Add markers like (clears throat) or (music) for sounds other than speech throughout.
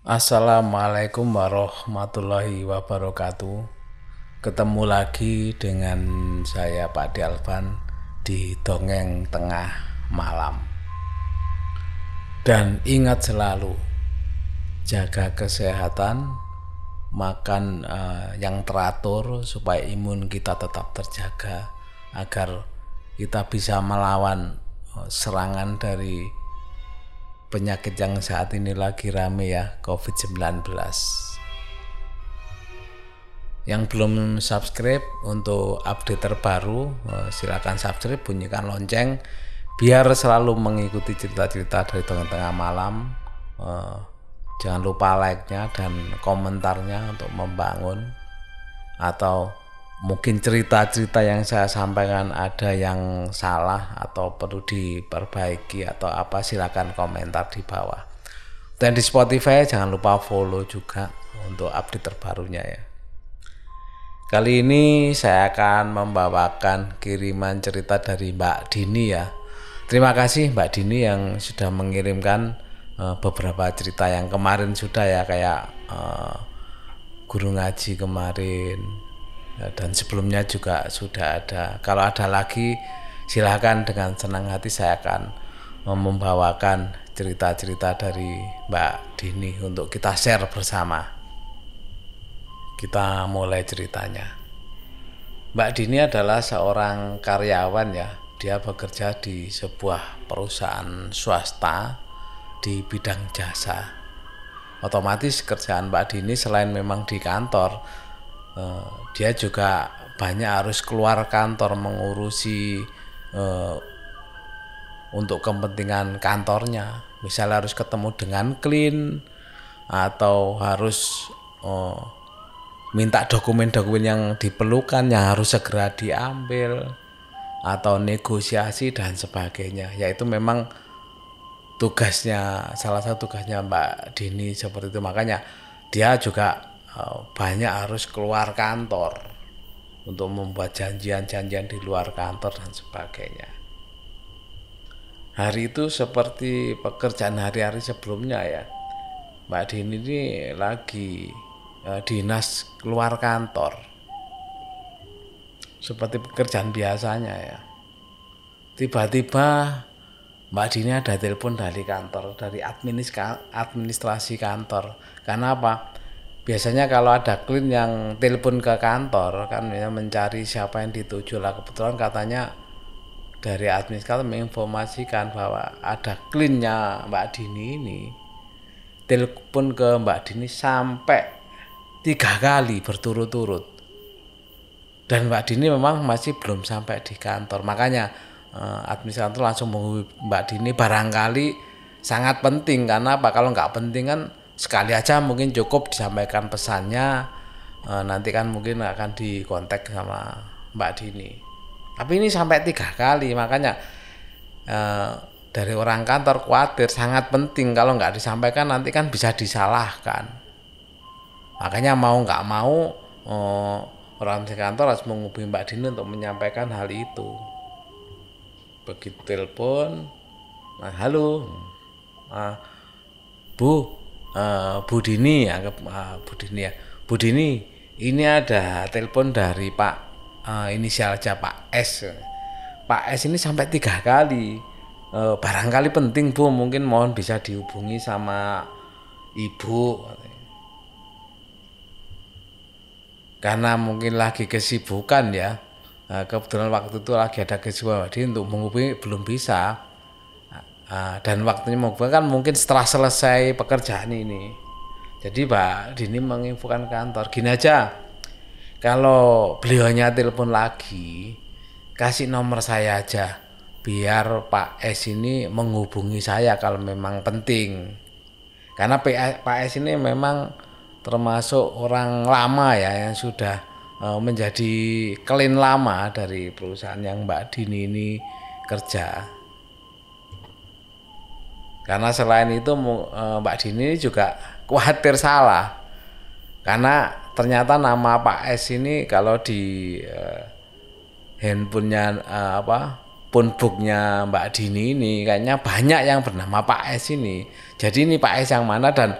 Assalamualaikum warahmatullahi wabarakatuh. Ketemu lagi dengan saya Pak Dialvan di Dongeng Tengah Malam. Dan ingat selalu jaga kesehatan, makan uh, yang teratur supaya imun kita tetap terjaga agar kita bisa melawan uh, serangan dari penyakit yang saat ini lagi rame ya COVID-19 yang belum subscribe untuk update terbaru eh, silakan subscribe bunyikan lonceng biar selalu mengikuti cerita-cerita dari tengah-tengah malam. Eh, jangan lupa like-nya dan komentarnya untuk membangun atau mungkin cerita-cerita yang saya sampaikan ada yang salah atau perlu diperbaiki atau apa silakan komentar di bawah. Dan di Spotify jangan lupa follow juga untuk update terbarunya ya. Kali ini saya akan membawakan kiriman cerita dari Mbak Dini ya. Terima kasih Mbak Dini yang sudah mengirimkan uh, beberapa cerita yang kemarin sudah ya kayak uh, guru ngaji kemarin dan sebelumnya juga sudah ada. Kalau ada lagi silahkan dengan senang hati saya akan membawakan cerita-cerita dari Mbak Dini untuk kita share bersama. Kita mulai ceritanya. Mbak Dini adalah seorang karyawan ya. Dia bekerja di sebuah perusahaan swasta di bidang jasa. Otomatis kerjaan Mbak Dini selain memang di kantor, Eh, dia juga banyak harus keluar kantor mengurusi uh, untuk kepentingan kantornya. Misalnya harus ketemu dengan klien atau harus uh, minta dokumen-dokumen yang diperlukan yang harus segera diambil atau negosiasi dan sebagainya. Yaitu memang tugasnya salah satu tugasnya Mbak Dini seperti itu. Makanya dia juga banyak harus keluar kantor untuk membuat janjian-janjian di luar kantor dan sebagainya. Hari itu seperti pekerjaan hari-hari sebelumnya ya. Mbak Dini ini lagi eh, dinas keluar kantor. Seperti pekerjaan biasanya ya. Tiba-tiba Mbak Dini ada telepon dari kantor, dari administrasi kantor. Karena apa? Biasanya kalau ada klien yang telepon ke kantor kan ya mencari siapa yang dituju lah. Kebetulan katanya dari administrator menginformasikan bahwa ada kliennya Mbak Dini ini telepon ke Mbak Dini sampai tiga kali berturut-turut. Dan Mbak Dini memang masih belum sampai di kantor. Makanya eh, administrator langsung menghubungi Mbak Dini barangkali sangat penting. Karena apa? Kalau nggak penting kan sekali aja mungkin cukup disampaikan pesannya e, nanti kan mungkin akan dikontak sama Mbak Dini. Tapi ini sampai tiga kali makanya e, dari orang kantor khawatir sangat penting. Kalau nggak disampaikan nanti kan bisa disalahkan. Makanya mau nggak mau e, orang di kantor harus menghubungi Mbak Dini untuk menyampaikan hal itu. Begitu telepon nah, halo. Nah, Bu uh, Bu Dini anggap uh, Bu Dini ya. Bu Dini ini ada telepon dari Pak uh, inisial aja Pak S. Pak S ini sampai tiga kali. Uh, barangkali penting Bu. Mungkin mohon bisa dihubungi sama ibu. Karena mungkin lagi kesibukan ya. Kebetulan waktu itu lagi ada kesibukan. Jadi untuk menghubungi belum bisa Nah, dan waktunya mau kan mungkin setelah selesai pekerjaan ini. Jadi Pak Dini menginfokan kantor, gini aja, kalau beliaunya telepon lagi, kasih nomor saya aja, biar Pak S ini menghubungi saya kalau memang penting. Karena Pak S ini memang termasuk orang lama ya yang sudah uh, menjadi klien lama dari perusahaan yang Mbak Dini ini kerja. Karena selain itu eh, Mbak Dini juga khawatir salah. Karena ternyata nama Pak S ini kalau di uh, handphonenya uh, apa punbooknya Mbak Dini ini kayaknya banyak yang bernama Pak S ini. Jadi ini Pak S yang mana dan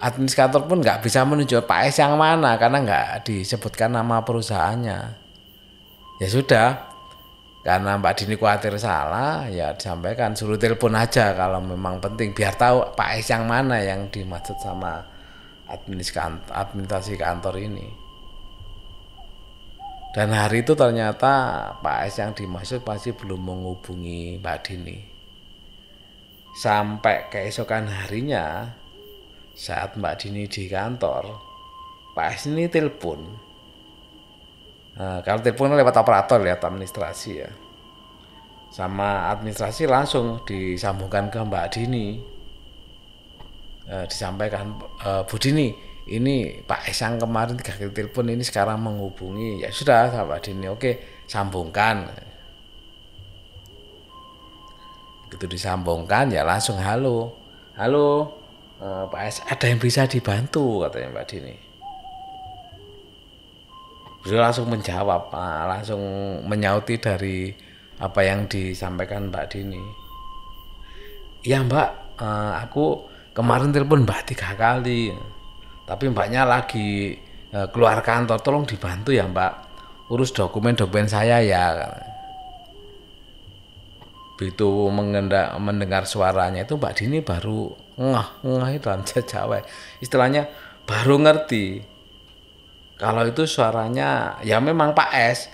administrator pun nggak bisa menunjuk Pak S yang mana karena nggak disebutkan nama perusahaannya ya sudah karena Mbak Dini khawatir salah ya disampaikan. Suruh telepon aja kalau memang penting. Biar tahu Pak S yang mana yang dimaksud sama administrasi kantor ini. Dan hari itu ternyata Pak S yang dimaksud pasti belum menghubungi Mbak Dini. Sampai keesokan harinya saat Mbak Dini di kantor Pak S ini telepon Nah, kalau telepon lewat operator lihat administrasi ya. Sama administrasi langsung disambungkan ke Mbak Dini. Eh, disampaikan e, Bu Dini, ini Pak Esang kemarin tiga kali telepon ini sekarang menghubungi. Ya sudah, Mbak Dini, oke, sambungkan. Begitu disambungkan ya langsung halo. Halo, e, Pak Es, ada yang bisa dibantu katanya Mbak Dini beliau langsung menjawab ah, langsung menyauti dari apa yang disampaikan Mbak Dini. Ya Mbak eh, aku kemarin telepon Mbak tiga kali tapi Mbaknya lagi eh, keluar kantor. Tolong dibantu ya Mbak. Urus dokumen-dokumen saya ya. Begitu mengendak, mendengar suaranya itu Mbak Dini baru ngah ngah dalam Jawa istilahnya baru ngerti kalau itu suaranya ya memang Pak S,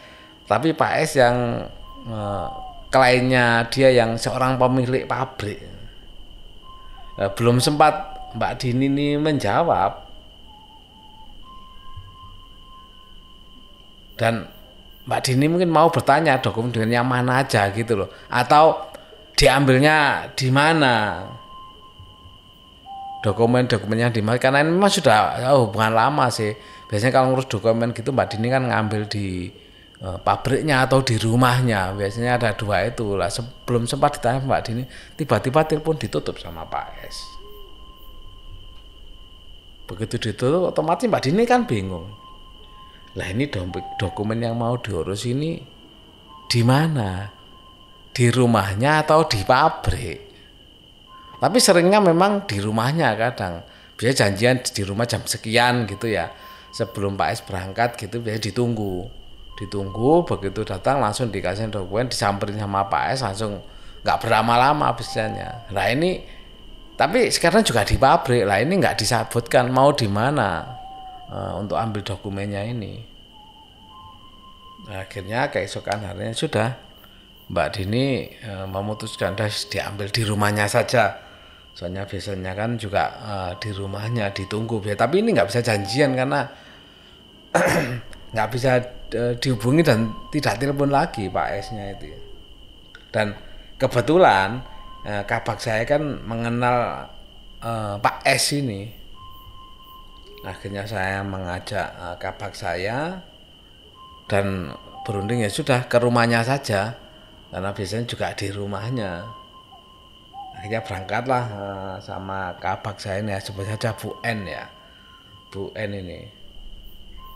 tapi Pak S yang eh, kliennya dia yang seorang pemilik pabrik. Eh, belum sempat Mbak Dini ini menjawab. Dan Mbak Dini mungkin mau bertanya dokumen yang mana aja? gitu loh. Atau diambilnya di mana? Dokumen-dokumennya di mana? Karena ini memang sudah oh, hubungan lama sih biasanya kalau ngurus dokumen gitu Mbak Dini kan ngambil di uh, pabriknya atau di rumahnya. Biasanya ada dua itu. Lah sebelum sempat ditanya Mbak Dini tiba-tiba telepon ditutup sama Pak S. Begitu ditutup otomatis Mbak Dini kan bingung. Lah ini dokumen yang mau diurus ini di mana? Di rumahnya atau di pabrik? Tapi seringnya memang di rumahnya kadang. Biasa janjian di rumah jam sekian gitu ya sebelum Pak S berangkat gitu biasanya ditunggu. Ditunggu begitu datang langsung dikasih dokumen disamperin sama Pak S langsung nggak berlama-lama biasanya nah ini tapi sekarang juga di pabrik lah ini nggak disebutkan mau di mana uh, untuk ambil dokumennya ini. Nah, akhirnya keesokan harinya sudah Mbak Dini uh, memutuskan dah diambil di rumahnya saja. Soalnya biasanya kan juga uh, di rumahnya ditunggu tapi ini nggak bisa janjian karena (clears throat) nggak bisa uh, dihubungi dan tidak telepon lagi Pak S-nya itu. Dan kebetulan uh, kabak saya kan mengenal uh, Pak S ini. Akhirnya saya mengajak uh, kabak saya dan berunding ya sudah ke rumahnya saja karena biasanya juga di rumahnya akhirnya berangkatlah uh, sama kabak saya ini ya sebut saja Bu N ya Bu N ini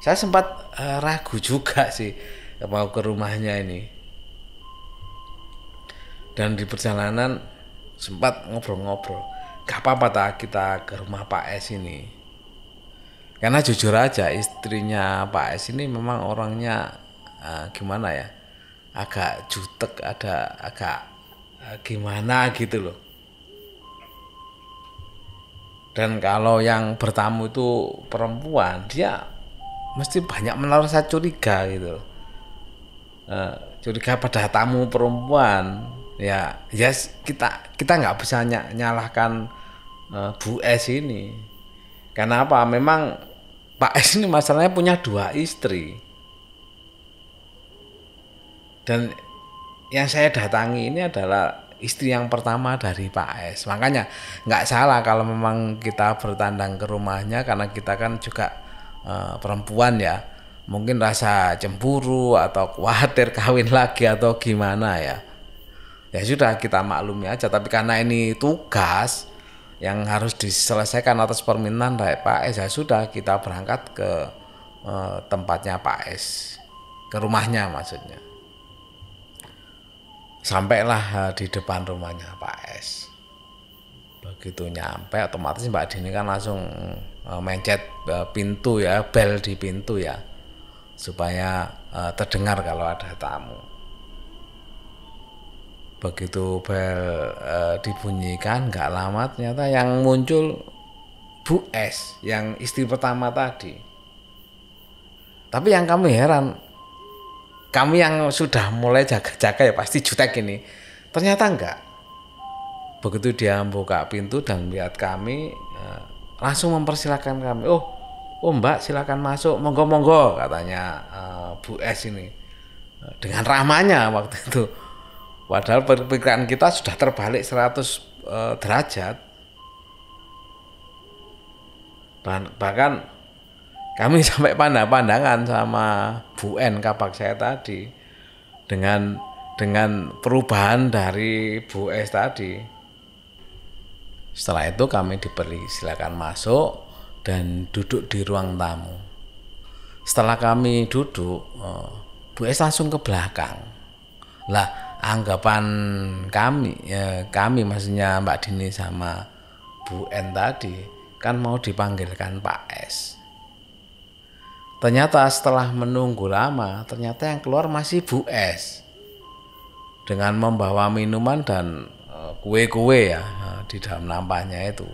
saya sempat uh, ragu juga sih mau ke rumahnya ini. Dan di perjalanan sempat ngobrol-ngobrol gak apa-apa tak kita ke rumah Pak S ini. Karena jujur aja istrinya Pak S ini memang orangnya uh, gimana ya agak jutek ada agak uh, gimana gitu loh. Dan kalau yang bertamu itu perempuan dia mesti banyak menaruh saya curiga gitu uh, curiga pada tamu perempuan. Ya ya kita kita nggak bisa ny nyalahkan uh, Bu S ini. Karena apa? Memang Pak S ini masalahnya punya dua istri. Dan yang saya datangi ini adalah istri yang pertama dari Pak S. Makanya nggak salah kalau memang kita bertandang ke rumahnya karena kita kan juga uh, perempuan ya mungkin rasa cemburu atau khawatir (laughs) kawin lagi atau gimana ya. Ya sudah kita maklumi aja. Tapi karena ini tugas yang harus diselesaikan atas permintaan dari Pak S ya sudah kita berangkat ke uh, tempatnya Pak S. Ke rumahnya maksudnya. Sampailah uh, di depan rumahnya Pak S. Begitu nyampe otomatis Mbak Dini kan langsung mencet uh, pintu ya bel di pintu ya supaya uh, terdengar kalau ada tamu. Begitu bel dibunyikan nggak lama ternyata yang muncul Bu S yang istri pertama tadi. Tapi yang kami heran kami yang sudah mulai jaga-jaga ya pasti jutek ini. Ternyata enggak begitu dia buka pintu dan melihat kami eh, langsung mempersilahkan kami. Oh oh mbak silakan masuk. Monggo monggo katanya uh, Bu S ini. Dengan ramahnya waktu itu. Padahal perpikiran kita sudah terbalik 100 uh, eh, derajat. Bahkan kami (laughs) sampai pandang-pandangan sama Bu N kapak saya tadi dengan dengan perubahan dari Bu S tadi setelah itu kami diberi silakan masuk dan duduk di ruang tamu. Setelah kami duduk, eh, Bu Es langsung ke belakang. Lah, anggapan kami, ya, kami maksudnya Mbak Dini sama Bu N tadi kan mau dipanggilkan Pak S. Ternyata setelah menunggu lama, ternyata yang keluar masih Bu S. Dengan membawa minuman dan kue-kue ya, di dalam nampaknya itu.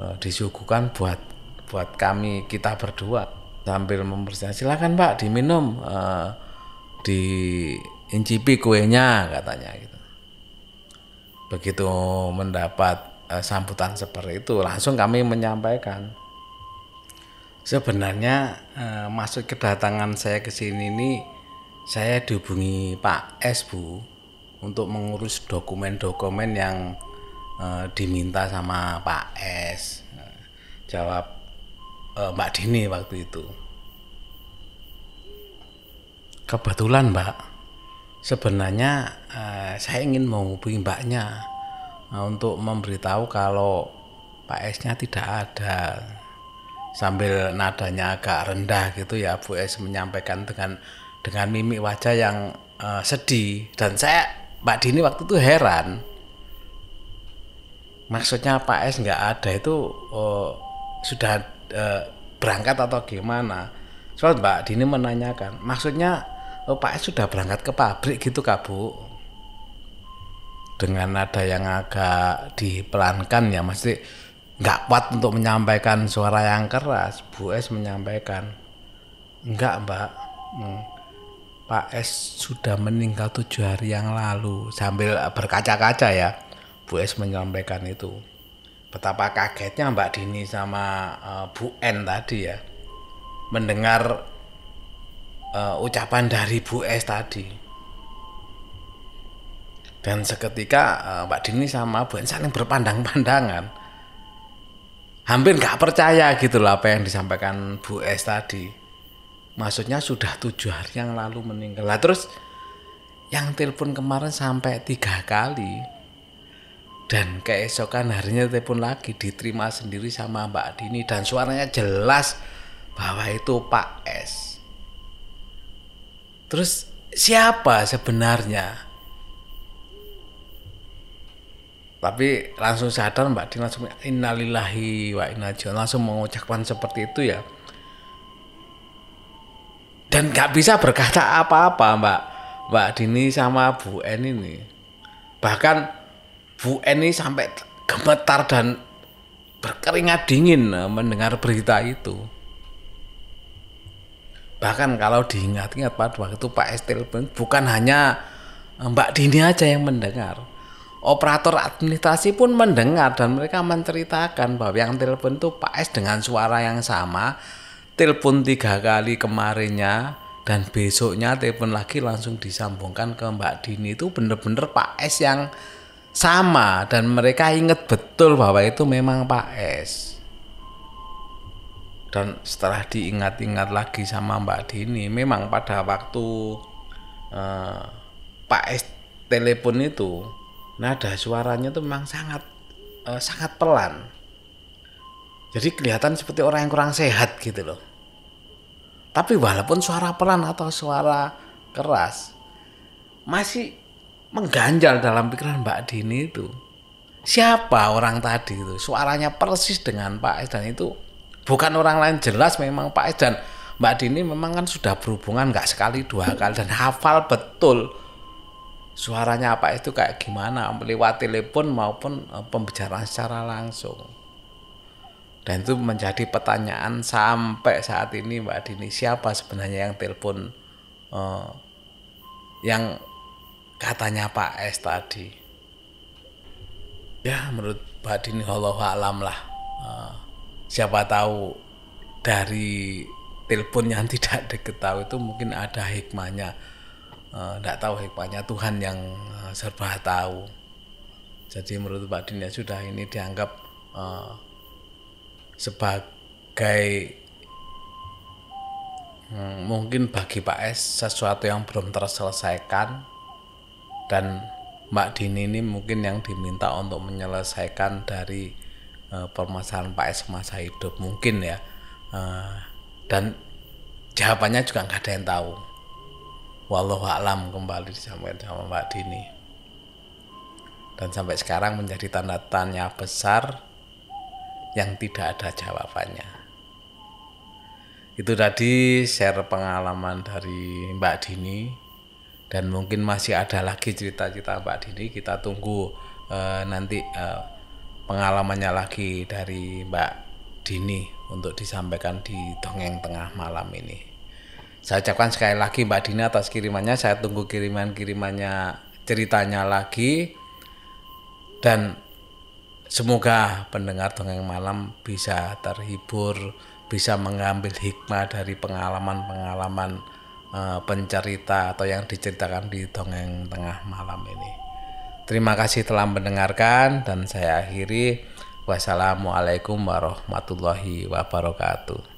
Uh, disuguhkan buat buat kami kita berdua sambil mempersiapkan. Silakan Pak diminum di incipi kuenya katanya gitu. Begitu mendapat sambutan seperti itu langsung kami menyampaikan. Sebenarnya masuk kedatangan saya ke sini ini saya dihubungi Pak S Bu untuk mengurus dokumen-dokumen yang uh, diminta sama Pak S. Jawab uh, Mbak Dini waktu itu. Kebetulan Mbak. Sebenarnya uh, saya ingin menghubungi Mbaknya uh, untuk memberitahu kalau Pak S-nya tidak ada. Sambil nadanya agak rendah gitu ya Bu S menyampaikan dengan dengan mimik wajah yang uh, sedih. Dan saya Mbak Dini waktu itu heran. Maksudnya Pak S nggak ada itu oh, sudah eh, berangkat atau gimana? Soal Mbak Dini menanyakan maksudnya oh, Pak S sudah berangkat ke pabrik gitu kak Bu? Dengan nada yang agak dipelankan ya mesti nggak kuat untuk menyampaikan suara yang keras. Bu S menyampaikan enggak Mbak. Hmm. Pak S sudah meninggal tujuh hari yang lalu sambil berkaca-kaca ya Bu S menyampaikan itu. Betapa kagetnya Mbak Dini sama uh, Bu N tadi ya mendengar uh, ucapan dari Bu S tadi. Dan seketika uh, Mbak Dini sama Bu N saling berpandang-pandangan. Hampir nggak percaya gitu lah apa yang disampaikan Bu S tadi. Maksudnya sudah tujuh hari yang lalu meninggal. Lah terus yang telepon kemarin sampai tiga kali dan keesokan harinya telepon lagi diterima sendiri sama Mbak Dini dan suaranya jelas bahwa itu Pak S. Terus siapa sebenarnya? Tapi langsung sadar Mbak Dini langsung innalillahi wa inna langsung mengucapkan seperti itu ya. Dan nggak bisa berkata apa-apa Mbak Mbak Dini sama Bu N ini. Bahkan Bu Eni sampai gemetar dan berkeringat dingin eh, mendengar berita itu. Bahkan kalau diingat-ingat pada waktu Pak S telepon bukan hanya eh, Mbak Dini aja yang mendengar. Operator administrasi pun mendengar dan mereka menceritakan bahwa yang telepon itu Pak S dengan suara yang sama. Telepon tiga kali kemarinnya dan besoknya telepon lagi langsung disambungkan ke Mbak Dini itu bener-bener Pak S yang sama dan mereka ingat betul bahwa itu memang Pak S. Dan setelah diingat-ingat lagi sama Mbak Dini, memang pada waktu uh, Pak S telepon itu nada suaranya itu memang sangat uh, sangat pelan. Jadi kelihatan seperti orang yang kurang sehat gitu loh. Tapi walaupun suara pelan atau suara keras, masih mengganjal dalam pikiran Mbak Dini itu. siapa orang tadi itu? Suaranya persis dengan Pak S dan itu bukan orang lain jelas memang Pak S dan Mbak Dini memang kan sudah berhubungan nggak sekali dua kali dan hafal betul suaranya apa itu kayak gimana lewat telepon maupun eh, pembicaraan secara langsung dan itu menjadi pertanyaan sampai saat ini Mbak Dini siapa sebenarnya yang telepon uh, yang katanya Pak S tadi? Ya menurut Mbak Dini Allah alam lah. Uh, siapa tahu dari telepon yang (laughs) tidak diketahui itu mungkin ada hikmahnya. Tidak uh, tahu hikmahnya Tuhan yang serba tahu. Jadi menurut Mbak Dini sudah ini dianggap uh, sebagai hmm, mungkin bagi Pak S sesuatu yang belum terselesaikan. Dan Mbak Dini ini mungkin yang diminta untuk menyelesaikan dari uh, permasalahan Pak S masa hidup mungkin ya. Uh, dan jawabannya juga nggak ada yang tahu. Wallahu alam kembali disampaikan sama Mbak Dini. Dan sampai sekarang menjadi tanda tanya besar yang tidak ada jawabannya. Itu tadi share pengalaman dari Mbak Dini dan mungkin masih ada lagi cerita-cerita Mbak Dini. Kita tunggu uh, nanti uh, pengalamannya lagi dari Mbak Dini untuk disampaikan di dongeng tengah malam ini. Saya ucapkan sekali lagi Mbak Dini atas kirimannya. Saya tunggu kiriman-kirimannya ceritanya lagi dan Semoga pendengar dongeng malam bisa terhibur, bisa mengambil hikmah dari pengalaman-pengalaman uh, pencerita atau yang diceritakan di dongeng tengah malam ini. Terima kasih telah mendengarkan dan saya akhiri. Wassalamualaikum warahmatullahi wabarakatuh.